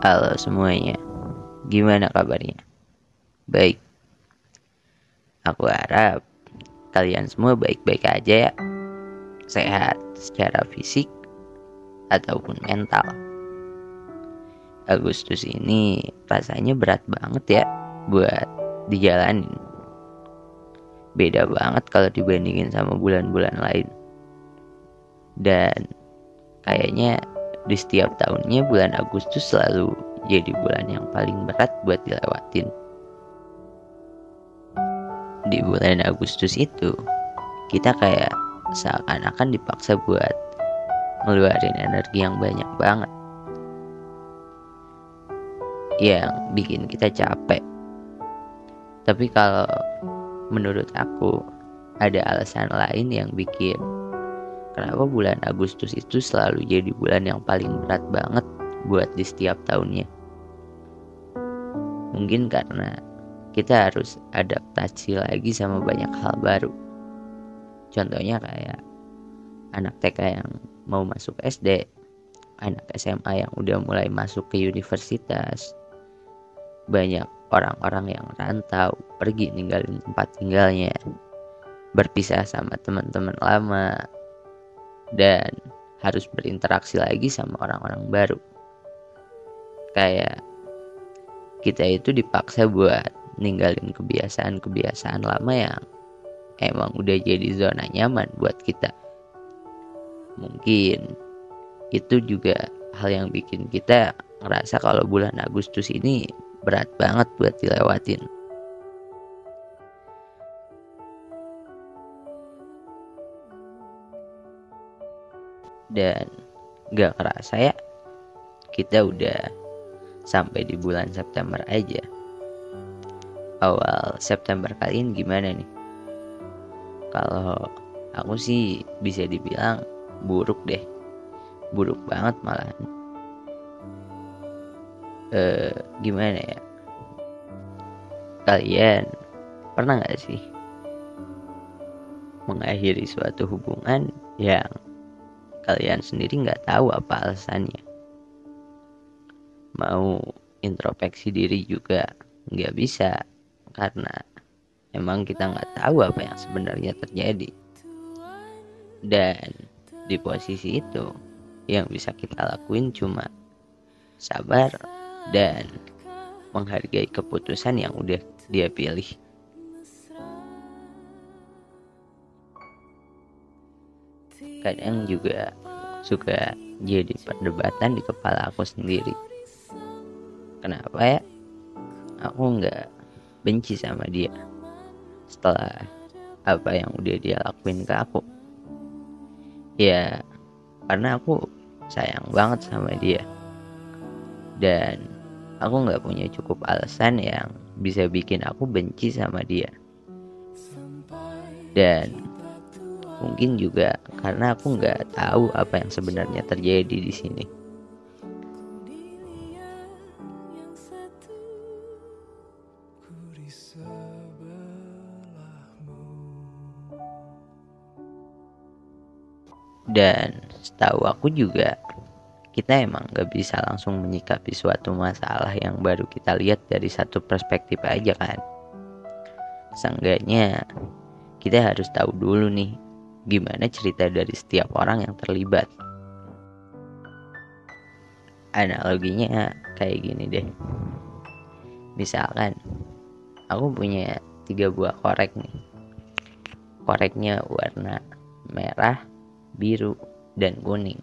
Halo semuanya, gimana kabarnya? Baik, aku harap kalian semua baik-baik aja ya, sehat secara fisik ataupun mental. Agustus ini rasanya berat banget ya buat dijalanin. Beda banget kalau dibandingin sama bulan-bulan lain. Dan kayaknya di setiap tahunnya bulan Agustus selalu jadi bulan yang paling berat buat dilewatin. Di bulan Agustus itu, kita kayak seakan-akan dipaksa buat ngeluarin energi yang banyak banget. Yang bikin kita capek. Tapi kalau menurut aku ada alasan lain yang bikin kenapa bulan Agustus itu selalu jadi bulan yang paling berat banget buat di setiap tahunnya. Mungkin karena kita harus adaptasi lagi sama banyak hal baru. Contohnya kayak anak TK yang mau masuk SD, anak SMA yang udah mulai masuk ke universitas, banyak orang-orang yang rantau, pergi ninggalin tempat tinggalnya, berpisah sama teman-teman lama, dan harus berinteraksi lagi sama orang-orang baru. Kayak kita itu dipaksa buat ninggalin kebiasaan-kebiasaan lama yang emang udah jadi zona nyaman buat kita. Mungkin itu juga hal yang bikin kita ngerasa kalau bulan Agustus ini berat banget buat dilewatin. Dan gak kerasa ya kita udah sampai di bulan September aja. Awal September kali ini gimana nih? Kalau aku sih bisa dibilang buruk deh. Buruk banget malah eh gimana ya? Kalian pernah nggak sih mengakhiri suatu hubungan yang kalian sendiri nggak tahu apa alasannya. Mau introspeksi diri juga nggak bisa karena emang kita nggak tahu apa yang sebenarnya terjadi. Dan di posisi itu yang bisa kita lakuin cuma sabar dan menghargai keputusan yang udah dia pilih kadang juga suka jadi perdebatan di kepala aku sendiri. Kenapa ya? Aku nggak benci sama dia setelah apa yang udah dia lakuin ke aku. Ya karena aku sayang banget sama dia. Dan aku nggak punya cukup alasan yang bisa bikin aku benci sama dia. Dan Mungkin juga karena aku nggak tahu apa yang sebenarnya terjadi di sini. Dan setahu aku juga kita emang gak bisa langsung menyikapi suatu masalah yang baru kita lihat dari satu perspektif aja kan. Seenggaknya kita harus tahu dulu nih gimana cerita dari setiap orang yang terlibat. Analoginya kayak gini deh. Misalkan aku punya tiga buah korek nih. Koreknya warna merah, biru, dan kuning.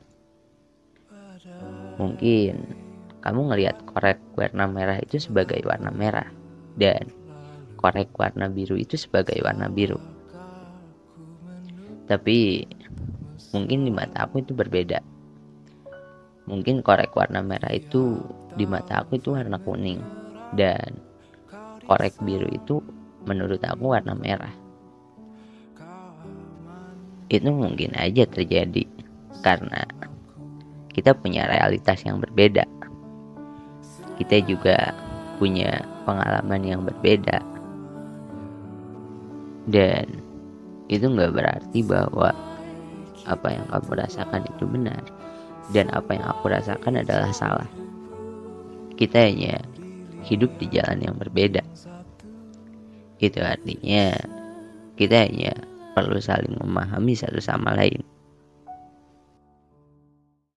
Mungkin kamu ngelihat korek warna merah itu sebagai warna merah dan korek warna biru itu sebagai warna biru tapi mungkin di mata aku itu berbeda. Mungkin korek warna merah itu di mata aku itu warna kuning. Dan korek biru itu menurut aku warna merah. Itu mungkin aja terjadi karena kita punya realitas yang berbeda. Kita juga punya pengalaman yang berbeda. Dan itu nggak berarti bahwa apa yang kamu rasakan itu benar. Dan apa yang aku rasakan adalah salah. Kita hanya hidup di jalan yang berbeda. Itu artinya kita hanya perlu saling memahami satu sama lain